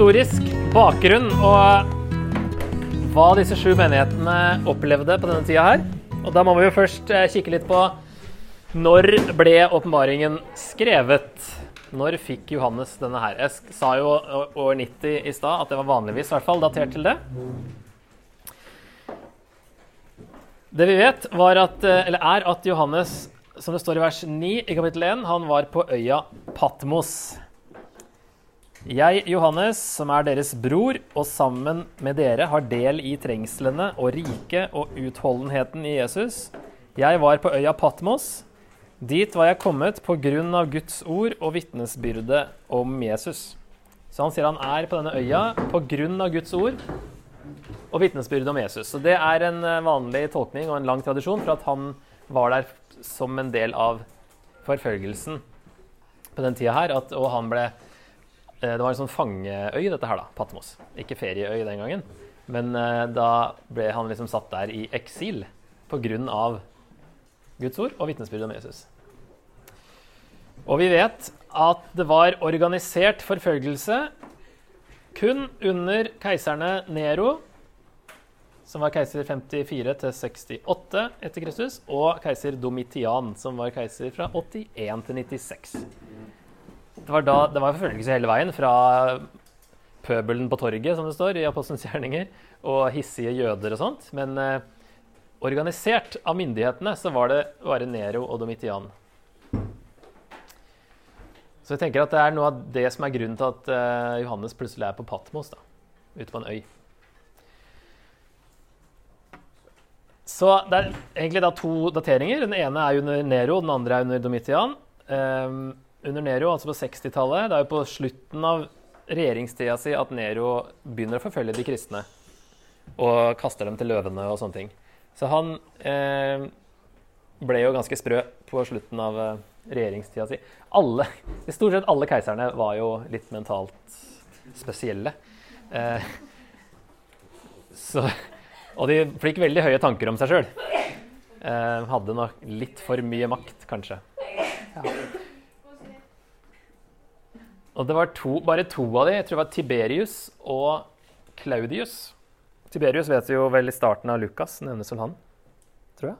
historisk bakgrunn og hva disse sju menighetene opplevde på denne tida her. Og da må vi jo først eh, kikke litt på når ble åpenbaringen skrevet? Når fikk Johannes denne her? Jeg sa jo år 90 i stad, at det var vanligvis i hvert fall datert til det. Det vi vet, at, eh, er at Johannes, som det står i vers 9 i kapittel 1, han var på øya Patmos. Jeg, Johannes, som er deres bror, og sammen med dere har del i trengslene og riket og utholdenheten i Jesus. Jeg var på øya Patmos. Dit var jeg kommet på grunn av Guds ord og vitnesbyrdet om Jesus. Så han sier han er på denne øya på grunn av Guds ord og vitnesbyrdet om Jesus. Så det er en eh, vanlig tolkning og en lang tradisjon for at han var der som en del av forfølgelsen på den tida her. At, og han ble Det var en sånn fangeøy, dette her, da. Patmos. Ikke ferieøy den gangen. Men eh, da ble han liksom satt der i eksil pga. Guds ord og vitnesbyrdet om Jesus. Og vi vet at det var organisert forfølgelse kun under keiserne Nero, som var keiser 54 til 68 etter Kristus, og keiser Domitian, som var keiser fra 81 til 96. Det var, da, det var forfølgelse hele veien, fra pøbelen på torget, som det står i Apostelens gjerninger, og hissige jøder og sånt. Men eh, organisert av myndighetene så var det bare Nero og Domitian. Så jeg tenker at det er noe av det som er grunnen til at eh, Johannes plutselig er på Patmos, da, ute på en øy. Så det er egentlig da to dateringer. Den ene er under Nero, den andre er under Domitian. Ehm, under Nero, altså på 60-tallet, det er jo på slutten av regjeringstida si at Nero begynner å forfølge de kristne. Og kaster dem til løvene og sånne ting. Så han eh, ble jo ganske sprø på slutten av eh, regjeringstida si. Alle, stort sett alle keiserne var jo litt mentalt spesielle. Eh, så, og de fikk veldig høye tanker om seg sjøl. Eh, hadde nok litt for mye makt, kanskje. Ja. Og det var to, bare to av de. Jeg tror det var Tiberius og Claudius. Tiberius vet vi jo vel i starten av Lukas, nevnes vel han? Tror jeg.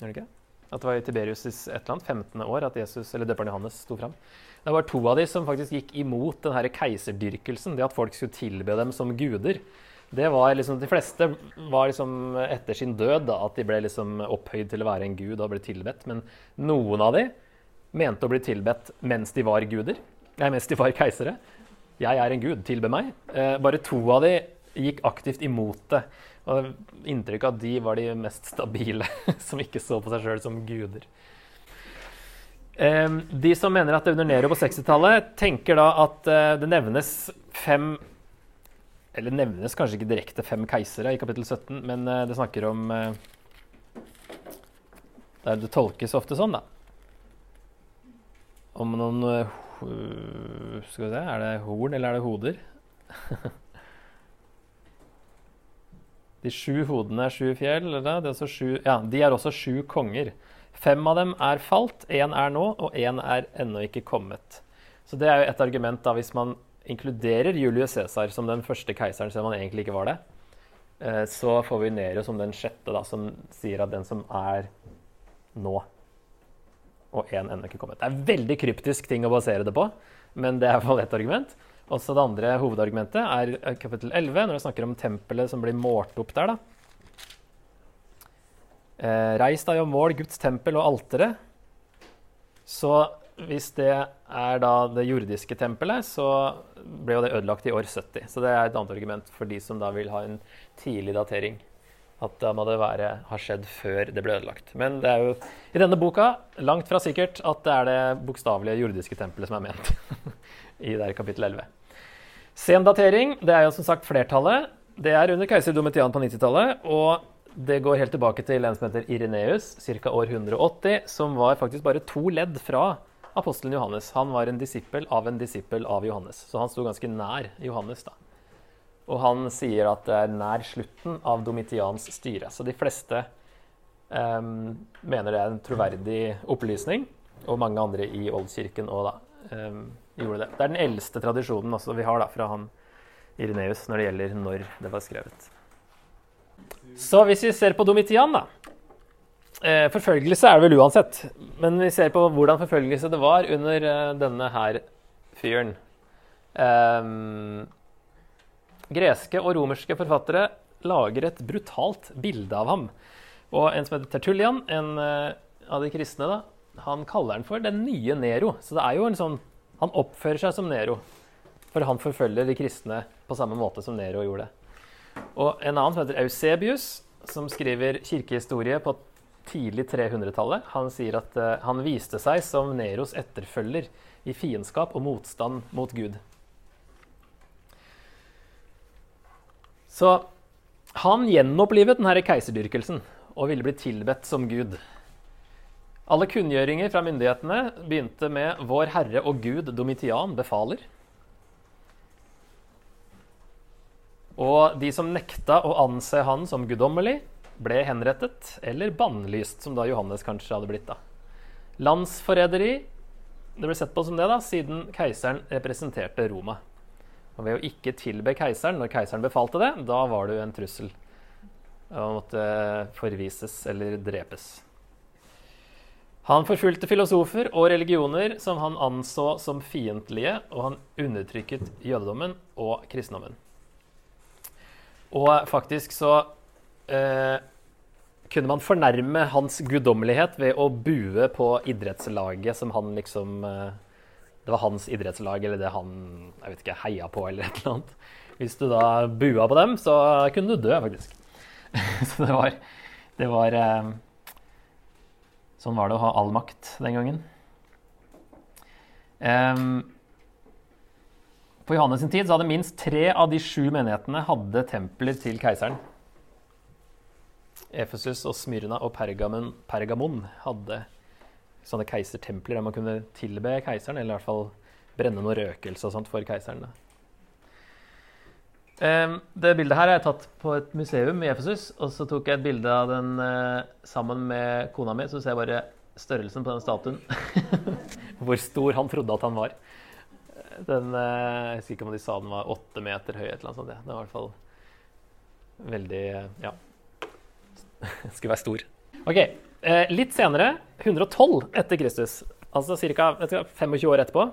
Gjør det ikke? At det var i Tiberius' et eller annet 15. år at Jesus, eller døperen Johannes sto fram. Det var to av de som faktisk gikk imot den her keiserdyrkelsen. Det at folk skulle tilbe dem som guder. Det var liksom, De fleste var liksom etter sin død da, at de ble liksom opphøyd til å være en gud og ble tilbedt. Men noen av de mente å bli tilbedt mens de var guder. Nei, mens de var keisere. Jeg er en gud, tilbe meg. Eh, bare to av de gikk aktivt imot det. Og inntrykk av at de var de mest stabile, som ikke så på seg sjøl som guder. Eh, de som mener at det under Nero på 60-tallet, tenker da at eh, det nevnes fem Eller nevnes kanskje ikke direkte fem keisere i kapittel 17, men eh, det snakker om eh, Det, det tolkes ofte sånn, da. Om noen eh, Skal vi se, er det horn eller er det hoder? De sju hodene er sju fjell. Eller? Det er også sju, ja, de er også sju konger. Fem av dem er falt, én er nå, og én er ennå ikke kommet. Så det er jo et argument da hvis man inkluderer Julius Cæsar som den første keiseren, selv om han egentlig ikke var det. eh, Så får vi Nero som den sjette, da, som sier at den som er nå, og én ennå ikke kommet. Det er veldig kryptisk ting å basere det på, men det er i hvert fall ett argument. Også det andre hovedargumentet er eh, kapittel 11, når det snakker om tempelet som blir målt opp der. da. Eh, Reis deg og mål Guds tempel og alteret. Så hvis det er da det jordiske tempelet, så ble jo det ødelagt i år 70. Så det er et annet argument for de som da vil ha en tidlig datering. At da må det være, ha skjedd før det ble ødelagt. Men det er jo i denne boka langt fra sikkert at det er det bokstavelige jordiske tempelet som er ment. I der kapittel 11. Sen datering, det er jo som sagt flertallet. Det er under keiser Domitian på 90-tallet. Og det går helt tilbake til en som heter Ireneus, ca. år 180, som var faktisk bare to ledd fra apostelen Johannes. Han var en disippel av en disippel av Johannes, så han sto ganske nær Johannes. da. Og han sier at det er nær slutten av Domitians styre. Så de fleste um, mener det er en troverdig opplysning, og mange andre i Oldkirken òg, da. Um, gjorde det. Det er den eldste tradisjonen også vi har da, fra han Ireneus når det gjelder når det var skrevet. Så hvis vi ser på Domitian, da. Eh, forfølgelse er det vel uansett. Men vi ser på hvordan forfølgelse det var under eh, denne her fyren. Eh, greske og romerske forfattere lager et brutalt bilde av ham. Og en som heter Tertullian, en uh, av de kristne, da, han kaller han for den nye Nero. Så det er jo en sånn Han oppfører seg som Nero. For han forfølger de kristne på samme måte som Nero gjorde. Og en annen som heter Eusebius, som skriver kirkehistorie på tidlig 300-tallet, han sier at uh, han viste seg som Neros etterfølger i fiendskap og motstand mot Gud. Så han gjenopplivet denne keiserdyrkelsen og ville bli tilbedt som gud. Alle kunngjøringer fra myndighetene begynte med 'Vår Herre og Gud Domitian befaler'. Og de som nekta å anse han som guddommelig, ble henrettet eller bannlyst, som da Johannes kanskje hadde blitt. da. Landsforræderi ble sett på som det, da, siden keiseren representerte Roma. Og ved å ikke tilbe keiseren når keiseren befalte det, da var du en trussel og måtte forvises eller drepes. Han forfulgte filosofer og religioner som han anså som fiendtlige, og han undertrykket jødedommen og kristendommen. Og faktisk så eh, kunne man fornærme hans guddommelighet ved å bue på idrettslaget som han liksom eh, Det var hans idrettslag, eller det han jeg vet ikke, heia på, eller et eller annet. Hvis du da bua på dem, så kunne du dø, faktisk. så det var, det var eh, Sånn var det å ha all makt den gangen. Um, på Johannes sin tid så hadde minst tre av de sju menighetene hadde templer til keiseren. Efesus og Smyrna og Pergamon, Pergamon hadde sånne keisertempler der man kunne tilbe keiseren, eller i hvert fall brenne noe røkelse og sånt for keiseren. Da. Det bildet her er jeg tatt på et museum i Efesus. Og så tok jeg et bilde av den eh, sammen med kona mi. Så ser jeg bare størrelsen på den statuen. Hvor stor han trodde at han var. Den, eh, jeg husker ikke om de sa den var åtte meter høy. et eller annet sånt. Den var i hvert fall veldig Ja. Skulle være stor. OK. Eh, litt senere, 112 etter Kristus, altså ca. 25 år etterpå,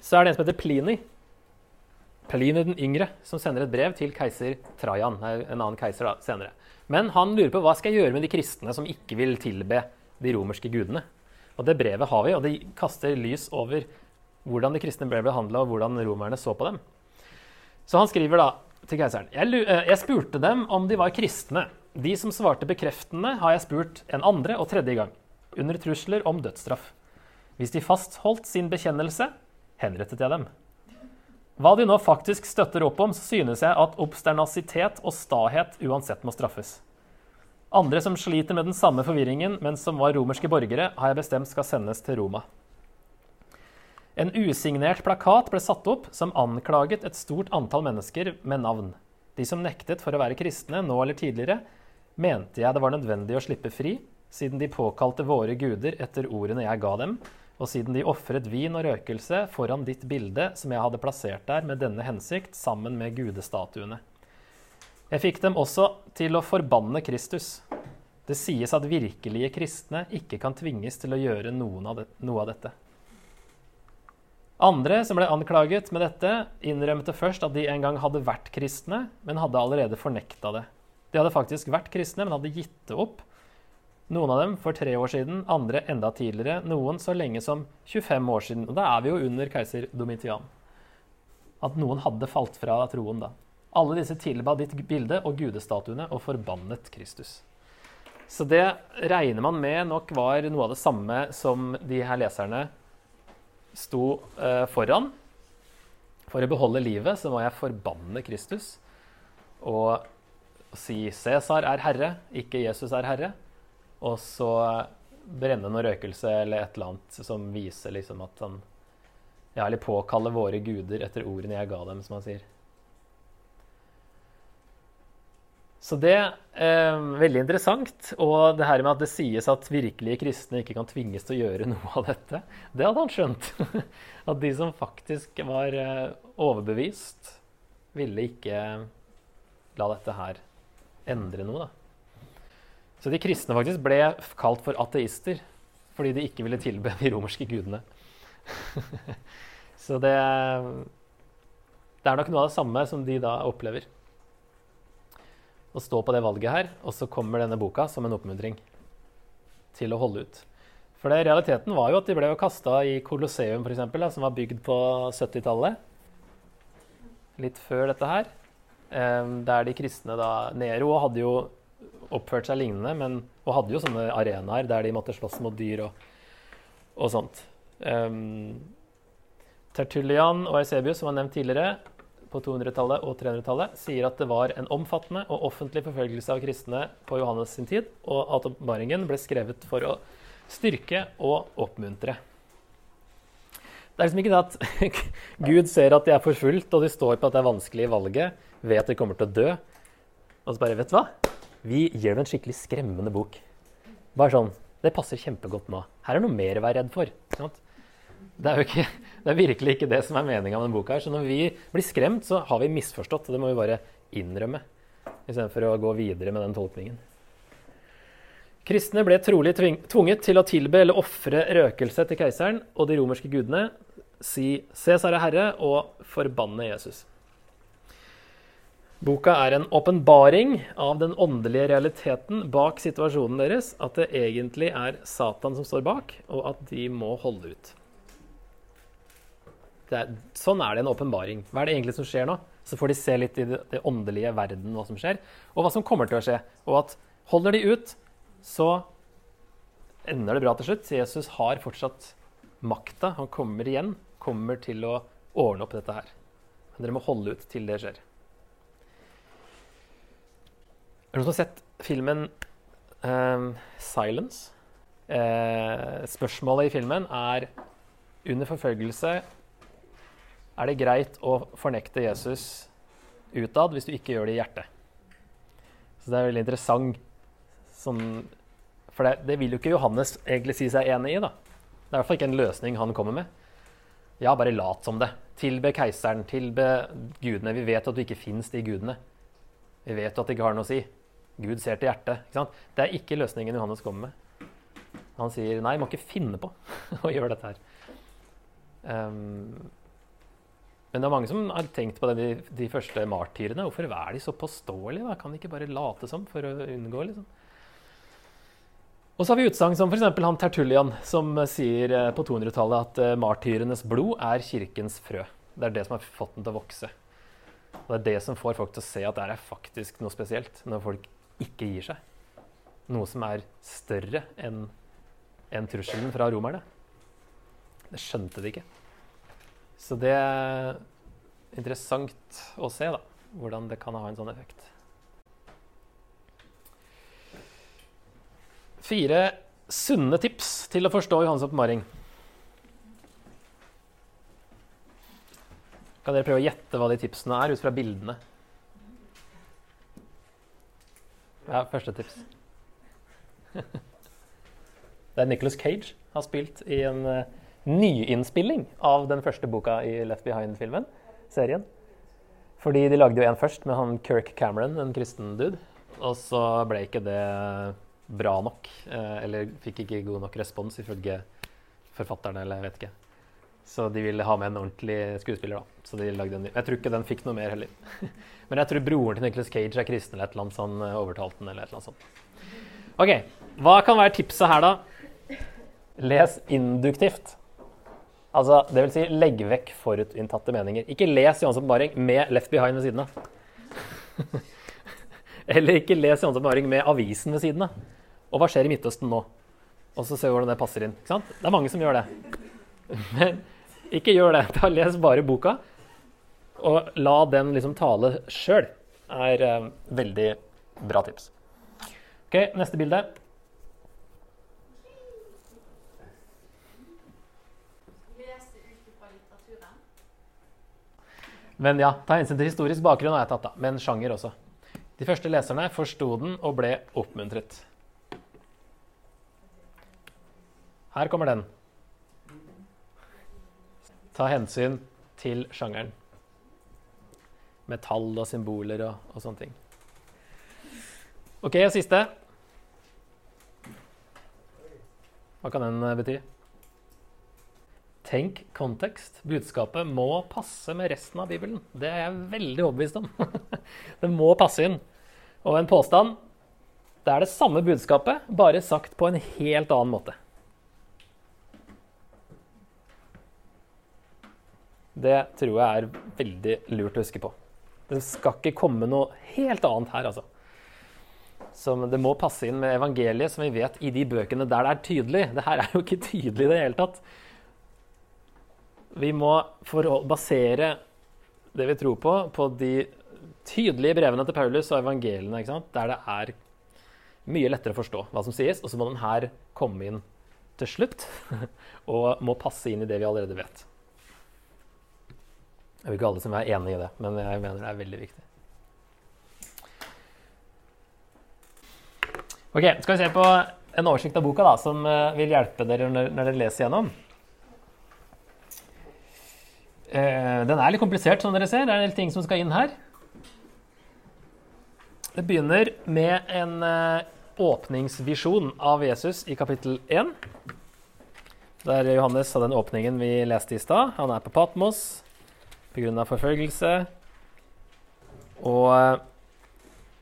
så er det en som heter Plini Pliny den yngre, som sender et brev til keiser Trajan. en annen keiser da, senere. Men han lurer på hva skal jeg gjøre med de kristne som ikke vil tilbe de romerske gudene. Og Det brevet har vi, og det kaster lys over hvordan de kristne ble behandla, og hvordan romerne så på dem. Så han skriver da til keiseren jeg, eh, jeg spurte dem om de var kristne. De som svarte bekreftende, har jeg spurt en andre og tredje gang, under trusler om dødsstraff. Hvis de fastholdt sin bekjennelse, henrettet jeg dem. Hva de nå faktisk støtter opp om, så synes jeg at obsternasitet og stahet uansett må straffes. Andre som sliter med den samme forvirringen, men som var romerske borgere, har jeg bestemt skal sendes til Roma. En usignert plakat ble satt opp som anklaget et stort antall mennesker med navn. De som nektet for å være kristne nå eller tidligere, mente jeg det var nødvendig å slippe fri, siden de påkalte våre guder etter ordene jeg ga dem, og siden de ofret vin og røkelse foran ditt bilde som jeg hadde plassert der med denne hensikt, sammen med gudestatuene. Jeg fikk dem også til å forbanne Kristus. Det sies at virkelige kristne ikke kan tvinges til å gjøre av det, noe av dette. Andre som ble anklaget med dette, innrømte først at de en gang hadde vært kristne, men hadde allerede fornekta det. De hadde faktisk vært kristne, men hadde gitt det opp noen av dem for tre år siden, andre enda tidligere, noen så lenge som 25 år siden. Og da er vi jo under keiser Domitian. At noen hadde falt fra troen da. Alle disse tilba ditt bilde og gudestatuene og forbannet Kristus. Så det regner man med nok var noe av det samme som de her leserne sto eh, foran. For å beholde livet så må jeg forbanne Kristus og si Cæsar er herre, ikke Jesus er herre og så brenne noe røkelse eller et eller annet som viser liksom at han Ja, eller påkalle våre guder etter ordene jeg ga dem, som han sier. Så det er eh, veldig interessant. Og det her med at det sies at virkelige kristne ikke kan tvinges til å gjøre noe av dette, det hadde han skjønt. At de som faktisk var eh, overbevist, ville ikke la dette her endre noe. Da. Så de kristne faktisk ble kalt for ateister fordi de ikke ville tilbe de romerske gudene. Så det, det er nok noe av det samme som de da opplever å stå på det valget her, og så kommer denne boka som en oppmuntring til å holde ut. For det, realiteten var jo at de ble kasta i Colosseum, f.eks., som var bygd på 70-tallet. Litt før dette her. Um, der de kristne da Nero hadde jo oppført seg lignende, men, og hadde jo sånne arenaer der de måtte slåss mot dyr og, og sånt. Um, Tertullian og Eusebius, som var nevnt tidligere, på 200-tallet og 300-tallet sier at det var en omfattende og offentlig forfølgelse av kristne på Johannes sin tid, og at oppmaringen ble skrevet for å styrke og oppmuntre. Det er liksom ikke det at Gud ser at de er forfulgt, og de står på at det er vanskelig i valget, vet at de kommer til å dø, og så bare Vet du hva? Vi gir dem en skikkelig skremmende bok. Bare sånn. Det passer kjempegodt nå. Her er noe mer å være redd for. Sant? Det er jo ikke, det er virkelig ikke det som er meninga med denne boka. her, Så når vi blir skremt, så har vi misforstått. og Det må vi bare innrømme, istedenfor å gå videre med den tolkningen. Kristne ble trolig tvunget til å tilbe eller ofre røkelse til keiseren og de romerske gudene, si 'Cæsar er herre' og forbanne Jesus. Boka er en åpenbaring av den åndelige realiteten bak situasjonen deres, at det egentlig er Satan som står bak, og at de må holde ut er, sånn er det en åpenbaring. Hva er det egentlig som skjer nå? Så får de se litt i det, det, åndelige verden hva som skjer, og hva som kommer til å skje. Og at holder de ut, så ender det bra til slutt. Jesus har fortsatt makta. Han kommer igjen, kommer til å ordne opp dette her. Men dere må holde ut til det skjer. Er det noen som har sett filmen um, 'Silence'? Eh, spørsmålet i filmen er under forfølgelse er det greit å fornekte Jesus utad hvis du ikke gjør det i hjertet. Så det er veldig interessant sånn, For det, det, vil jo ikke Johannes egentlig si seg enig i. da. Det er i hvert fall ikke en løsning han kommer med. Ja, bare lat som det. Tilbe keiseren, tilbe gudene. Vi vet at du ikke fins, de gudene. Vi vet at det ikke har noe å si. Gud ser til hjertet. ikke sant? Det er ikke løsningen Johannes kommer med. Han sier nei, må ikke finne på å gjøre dette her. Um, men det er mange som har tenkt på det, de, de første martyrene. Hvorfor er de så påståelige? Da? Kan de ikke bare late som for å unngå? liksom? Og så har vi utsagn som f.eks. han Tertullian, som sier eh, på 200-tallet at uh, martyrenes blod er kirkens frø. Det er det som har fått den til å vokse. Og det er det som får folk til å se at det er faktisk noe spesielt, når folk ikke gir seg. Noe som er større enn en trusselen fra romerne. Det skjønte de ikke. Så det er interessant å se da, hvordan det kan ha en sånn effekt. Fire sunne tips til å forstå Johans oppmaring. Kan dere prøve å gjette hva de tipsene er, ut fra bildene? Ja, første tips. Det er Nicholas Cage har spilt i en uh, nyinnspilling av den første boka i Left Behind-filmen, serien. Fordi de lagde jo en først med han Kirk Cameron, en kristen dude. Og så ble ikke det bra nok. Eh, eller fikk ikke god nok respons, ifølge forfatterne, eller jeg vet ikke. Så de ville ha med en ordentlig skuespiller, da. Så de lagde en ny. Jeg tror ikke den fikk noe mer heller. Men jeg tror broren til Nicholas Cage er kristen eller et eller annet, sånn, overtalt den, eller et eller annet sånt. OK. Hva kan være tipset her, da? Les induktivt. Altså, det vil si, legg vekk forutinntatte meninger. Ikke les Johansson Baring med Left Behind ved siden av. Eller ikke les Johansson Baring med avisen ved siden av. Og hva skjer i Midtøsten nå? Og så ser vi hvordan det passer inn. Det er mange som gjør det. Men ikke gjør det. Da Les bare boka, og la den liksom tale sjøl. er eh, veldig bra tips. Ok, Neste bilde. Men ja, ta hensyn til historisk bakgrunn har jeg tatt, da. Men sjanger også. De første leserne forsto den og ble oppmuntret. Her kommer den. Ta hensyn til sjangeren. Med tall og symboler og, og sånne ting. OK, og siste. Hva kan den eh, bety? Tenk kontekst. Budskapet må passe med resten av Bibelen. Det er jeg veldig overbevist om. det må passe inn. Og en påstand det er det samme budskapet, bare sagt på en helt annen måte. Det tror jeg er veldig lurt å huske på. Det skal ikke komme noe helt annet her, altså. Som det må passe inn med evangeliet, som vi vet i de bøkene der det er tydelig. Det her er jo ikke tydelig i det hele tatt. Vi må basere det vi tror på, på de tydelige brevene til Paulus og evangeliene, der det er mye lettere å forstå hva som sies. Og så må den her komme inn til slutt og må passe inn i det vi allerede vet. Det er jo ikke alle som er enig i det, men jeg mener det er veldig viktig. Ok, Skal vi se på en oversikt av boka da, som eh, vil hjelpe dere når, dere leser gjennom. Eh, den er litt komplisert, som dere ser. Det er en del ting som skal inn her. Det begynner med en eh, åpningsvisjon av Jesus i kapittel 1. Der Johannes hadde den åpningen vi leste i stad. Han er på Patmos pga. forfølgelse. Og eh,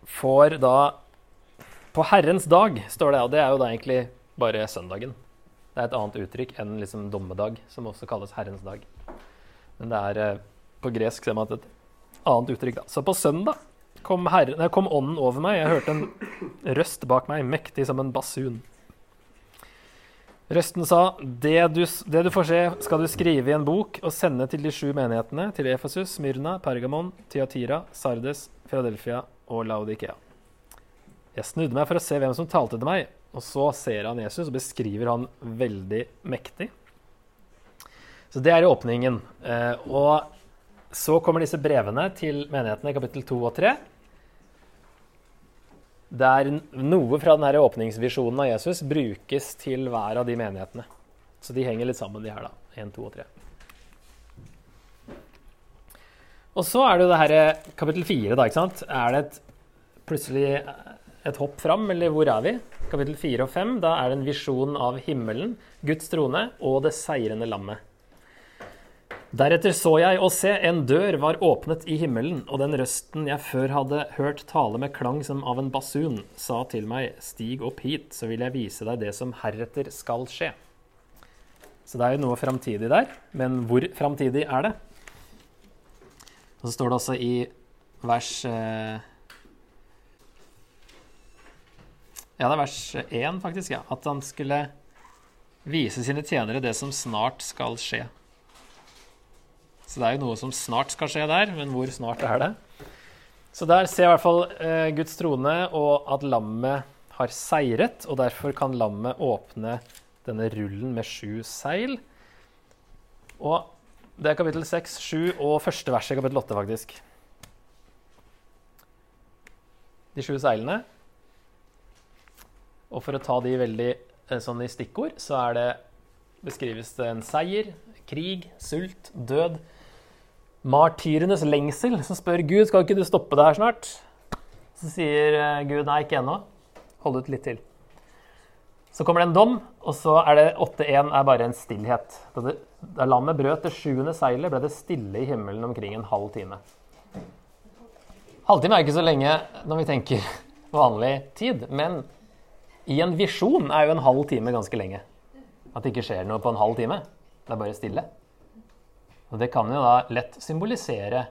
får da På Herrens dag, står det, og det er jo da egentlig bare søndagen. Det er et annet uttrykk enn liksom dommedag, som også kalles Herrens dag. Men det er eh, på gresk ser man et annet uttrykk, da. Så på søndag kom, herren, kom ånden over meg. Jeg hørte en røst bak meg, mektig som en basun. Røsten sa, det du, det du, får se, skal du skrive i en bok og sende til de sju menighetene, til Efesus, Myrna, Pergamon, Tiatira, Sardes, Philadelphia og Laudikea. Jeg snudde meg for å se hvem som talte til meg, og så ser han Jesus og beskriver han veldig mektig. Så det er åpningen. Eh, og så kommer disse brevene til menighetene i kapittel 2 og 3 der noe fra denne åpningsvisjonen av Jesus brukes til hver av de menighetene. Så de henger litt sammen, de her, da. 1, 2 og 3. Og så er det jo det her kapittel 4, da. ikke sant? Er det et, plutselig et hopp fram, eller hvor er vi? Kapittel 4 og 5, da er det en visjon av himmelen, Guds trone og det seirende lammet. Deretter så jeg, og se, en dør var åpnet i himmelen, og den røsten jeg før hadde hørt tale med klang som av en basun, sa til meg, stig opp hit, så vil jeg vise deg det som heretter skal skje. Så det er jo noe framtidig der, men hvor framtidig er det? Og så står det også i vers eh, Ja, det er vers 1, faktisk, ja. At han skulle vise sine tjenere det som snart skal skje. Så det er jo noe som snart skal skje der, men hvor snart er det? Så der ser jeg i hvert fall eh, Guds trone og at lammet har seiret, og derfor kan lammet åpne denne rullen med sju seil. Og det er kapittel 6, 7 og første vers i kapittel 8, faktisk. De sju seilene. Og for å ta de veldig eh, sånn i stikkord, så er det beskrives det en seier, krig, sult, død, martyrenes lengsel, som spør Gud skal ikke du stoppe det her snart. Så sier eh, Gud nei, ikke ennå. Hold ut litt til. Så kommer det en dom, og så er det 8-1 er bare en stillhet. Da, det, da lammet brøt det sjuende seilet, ble det stille i himmelen omkring en halv time. Halvtime er ikke så lenge når vi tenker vanlig tid, men i en visjon er jo en halv time ganske lenge. At det ikke skjer noe på en halv time. Det er bare stille. Og det kan jo da lett symbolisere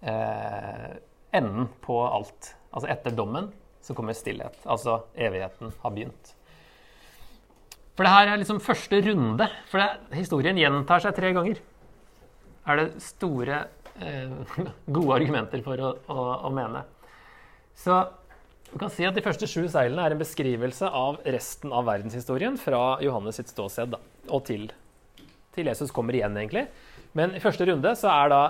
eh, enden på alt. Altså etter dommen så kommer stillhet. Altså evigheten har begynt. For det her er liksom første runde. For det, historien gjentar seg tre ganger. Er det store, eh, gode argumenter for å, å, å mene. Så du kan si at De første sju seilene er en beskrivelse av resten av verdenshistorien fra Johannes sitt ståsted da, og til, til Jesus kommer igjen, egentlig. Men i første runde så er da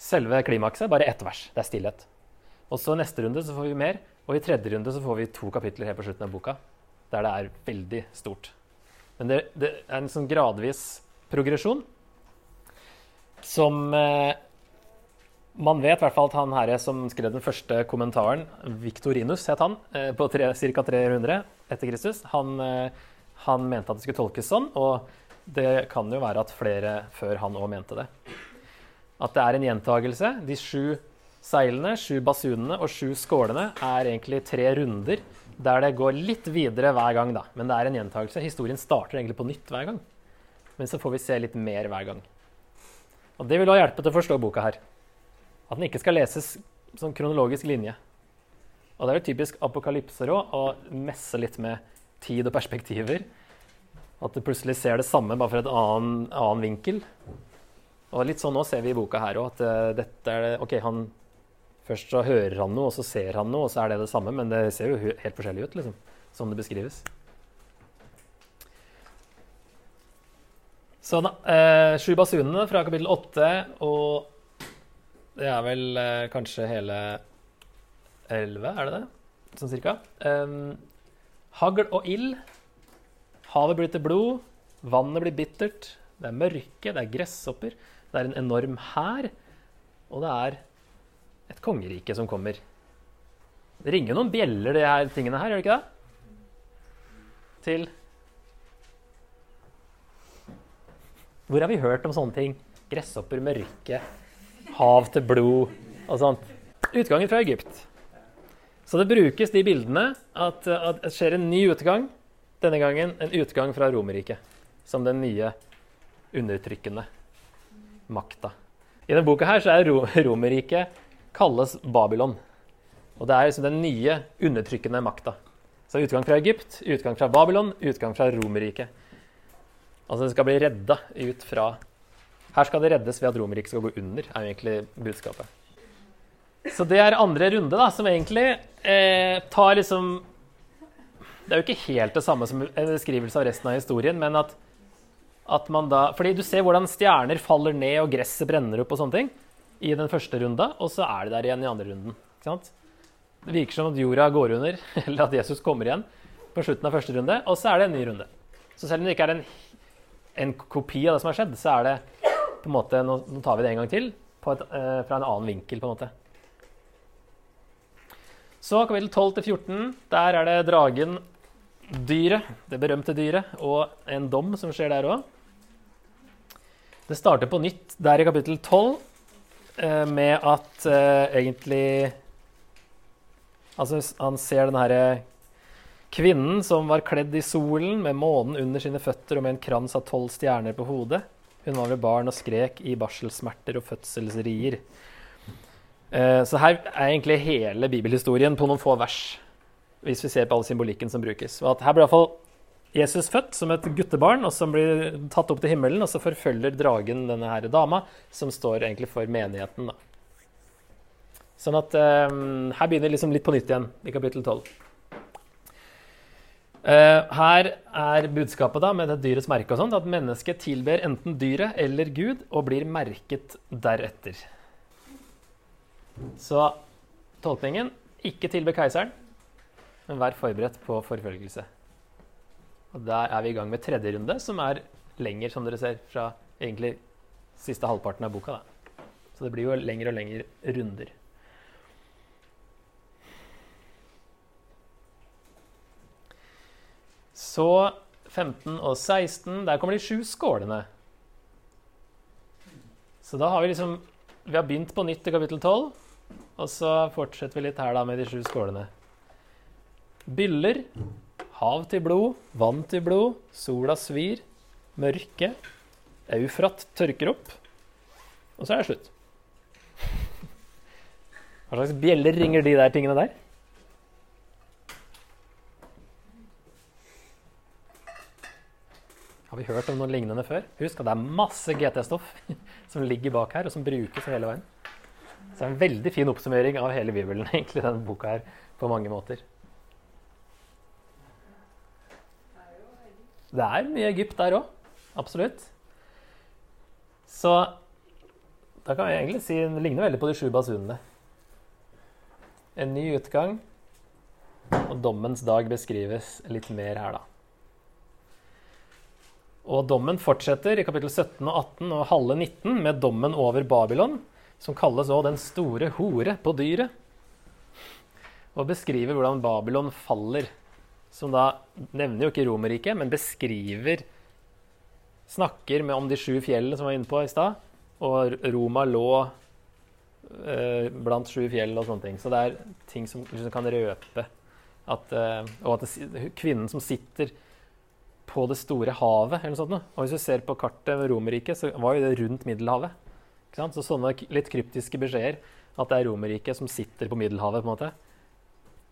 selve klimakset bare ett vers. Det er stillhet. Og så neste runde så får vi mer, og i tredje runde så får vi to kapitler helt på slutten av boka der det er veldig stort. Men det, det er en sånn gradvis progresjon som eh, man vet i hvert fall at han her som skrev den første kommentaren, Victorinus het han, eh, på ca. 300 etter Kristus, han, eh, han, mente at det skulle tolkes sånn. Og det kan jo være at flere før han òg mente det. At det er en gjentagelse. De sju seilene, sju basunene og sju skålene er egentlig tre runder der det går litt videre hver gang. da. Men det er en gjentagelse. Historien starter egentlig på nytt hver gang. Men så får vi se litt mer hver gang. Og Det vil også hjelpe til å forstå boka her. At den ikke skal leses som kronologisk linje. Og det er jo typisk apokalypser å messe litt med tid og perspektiver. At du plutselig ser det samme, bare fra et annen, annen vinkel. Og litt sånn nå ser vi i boka her òg, at uh, dette er det OK, han Først så hører han noe, og så ser han noe, og så er det det samme, men det ser jo helt forskjellig ut, liksom, som det beskrives. Så da, eh, Sju basunene fra kapittel åtte, og det er vel eh, kanskje hele elleve, er det det? Sånn cirka. Um, hagl og ild. Havet blir til blod. Vannet blir bittert. Det er mørke, det er gresshopper. Det er en enorm hær. Og det er et kongerike som kommer. Det ringer noen bjeller, de her tingene her, gjør det ikke det? Til Hvor har vi hørt om sånne ting? Gresshopper, mørke, hav til blod og sånt. Utgangen fra Egypt. Så det brukes de bildene at, at det skjer en ny utgang. Denne gangen en utgang fra Romerriket. Som den nye undertrykkende makta. I denne boka her så er Romerriket kalles Babylon. Og det er liksom den nye undertrykkende makta. Så utgang fra Egypt, utgang fra Babylon, utgang fra Romerriket. Altså det skal bli redda ut fra Her skal det reddes ved at Romerriket skal gå under, er jo egentlig budskapet. Så det er andre runde, da, som egentlig eh, tar liksom Det er jo ikke helt det samme som en beskrivelse av resten av historien, men at, at man da Fordi du ser hvordan stjerner faller ned, og gresset brenner opp og sånne ting i den første runda, og så er det der igjen i andre runden. Det virker som at jorda går under, eller at Jesus kommer igjen på slutten av første runde, og så er det en ny runde. Så selv om det ikke er en, en kopi av det som har skjedd, så er det på en måte, Nå, nå tar vi det en gang til et, eh, fra en annen vinkel. på en måte. Så kapittel 12-14, der er det dragen, dyret, det berømte dyret, og en dom som skjer der òg. Det starter på nytt der i kapittel 12 Eh, med at uh, egentlig Altså, han ser den herre kvinnen som var kledd i solen, med månen under sine føtter og med en krans av tolv stjerner på hodet. Hun var ved barn og skrek i barselsmerter og fødselsrier. Uh, så her er egentlig hele bibelhistorien på noen få vers, hvis vi ser på all symbolikken som brukes. Og at her blir iallfall Jesus født som et guttebarn, og som blir tatt opp til himmelen. Og så forfølger dragen denne her dama, som står egentlig for menigheten. da. Sånn at um, Her begynner liksom litt på nytt igjen, i kapittel 12. Uh, eh, her er budskapet da, med det dyrets merke og sånt, at mennesket tilber enten dyret eller Gud og blir merket deretter. Så tolkningen ikke tilbe keiseren, men vær forberedt på forfølgelse. Og Der er vi i gang med tredje runde, som er lenger, som dere ser, fra egentlig siste halvparten av boka. Da. Så det blir jo lengre og lengre runder. Så 15 og 16, der kommer de sju skålene. Så da har vi liksom Vi har begynt på nytt i kapittel 12, og så fortsetter vi litt her da med de sju skålene. Byller Hav til blod, vann til blod, sola svir, mørke. Eufrat tørker opp. Og så er det slutt. Hva slags bjeller ringer de der tingene der? Har vi hørt om noe lignende før? Husk at det er masse GT-stoff som ligger bak her, og som brukes hele veien. Så det er en veldig fin oppsummering av hele Bibelen, egentlig, denne boka her, på mange måter. Det er mye Egypt der òg. Absolutt. Så da kan vi egentlig si det ligner veldig på de sju basunene. en ny utgang. Og dommens dag beskrives litt mer her, da. Og dommen fortsetter i kapittel 17 og 18 og halve 19 med dommen over Babylon, som kalles òg 'den store hore på dyret'. Og beskriver hvordan Babylon faller. Som da nevner jo ikke Romerriket, men beskriver Snakker med om de sju fjellene som var inne på i stad. Og Roma lå eh, blant sju fjell og sånne ting. Så det er ting som liksom kan røpe at, eh, Og at det, kvinnen som sitter på det store havet. eller noe sånt. Og hvis du ser på kartet ved Romerriket, så var jo det rundt Middelhavet. Så sånne litt kryptiske beskjeder. At det er Romerriket som sitter på Middelhavet, på en måte.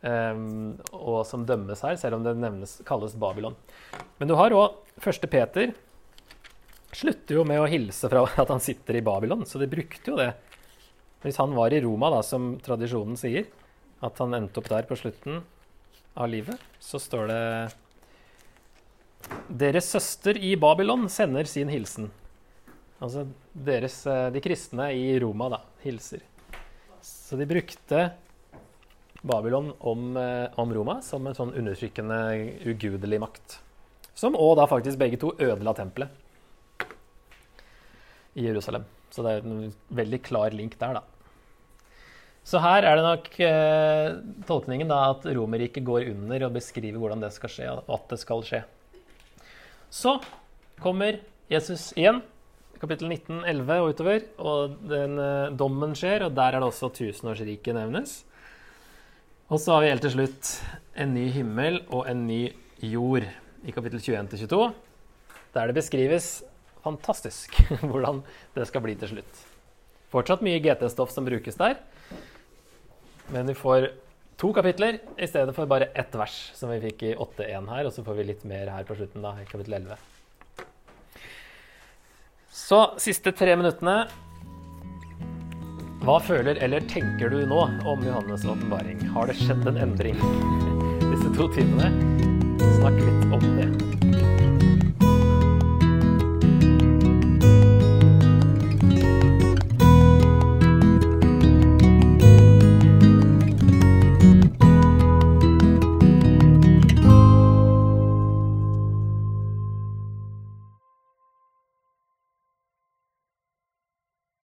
Um, og som dømmes her, selv om det nevnes, kalles Babylon. Men du har òg første Peter. Slutter jo med å hilse fra at han sitter i Babylon, så de brukte jo det. Hvis han var i Roma, da, som tradisjonen sier, at han endte opp der på slutten av livet, så står det deres søster i Babylon sender sin hilsen. Altså deres, eh, de kristne i Roma da, hilser. Så de brukte Babylon om, eh, om Roma som en sånn undertrykkende, ugudelig makt. Som òg da faktisk begge to ødela tempelet i Jerusalem. Så det er en veldig klar link der, da. Så her er det nok eh, tolkningen da at Romerriket går under og beskriver hvordan det skal skje, og at det skal skje. Så kommer Jesus igjen, kapittel 19, 11 og utover, og den eh, dommen skjer, og der er det også tusenårsriket nevnes. Og så har vi helt til slutt en ny himmel og en ny jord i kapittel 21-22, der det beskrives fantastisk hvordan det skal bli til slutt. Fortsatt mye GT-stoff som brukes der, men vi får to kapitler i stedet for bare ett vers, som vi fikk i 8.1 her. Og så får vi litt mer her på slutten, da, i kapittel 11. Så siste tre minuttene. Hva føler eller tenker du nå om Johannes' åpenbaring? Har det skjedd en endring disse to timene? Snakk litt om det.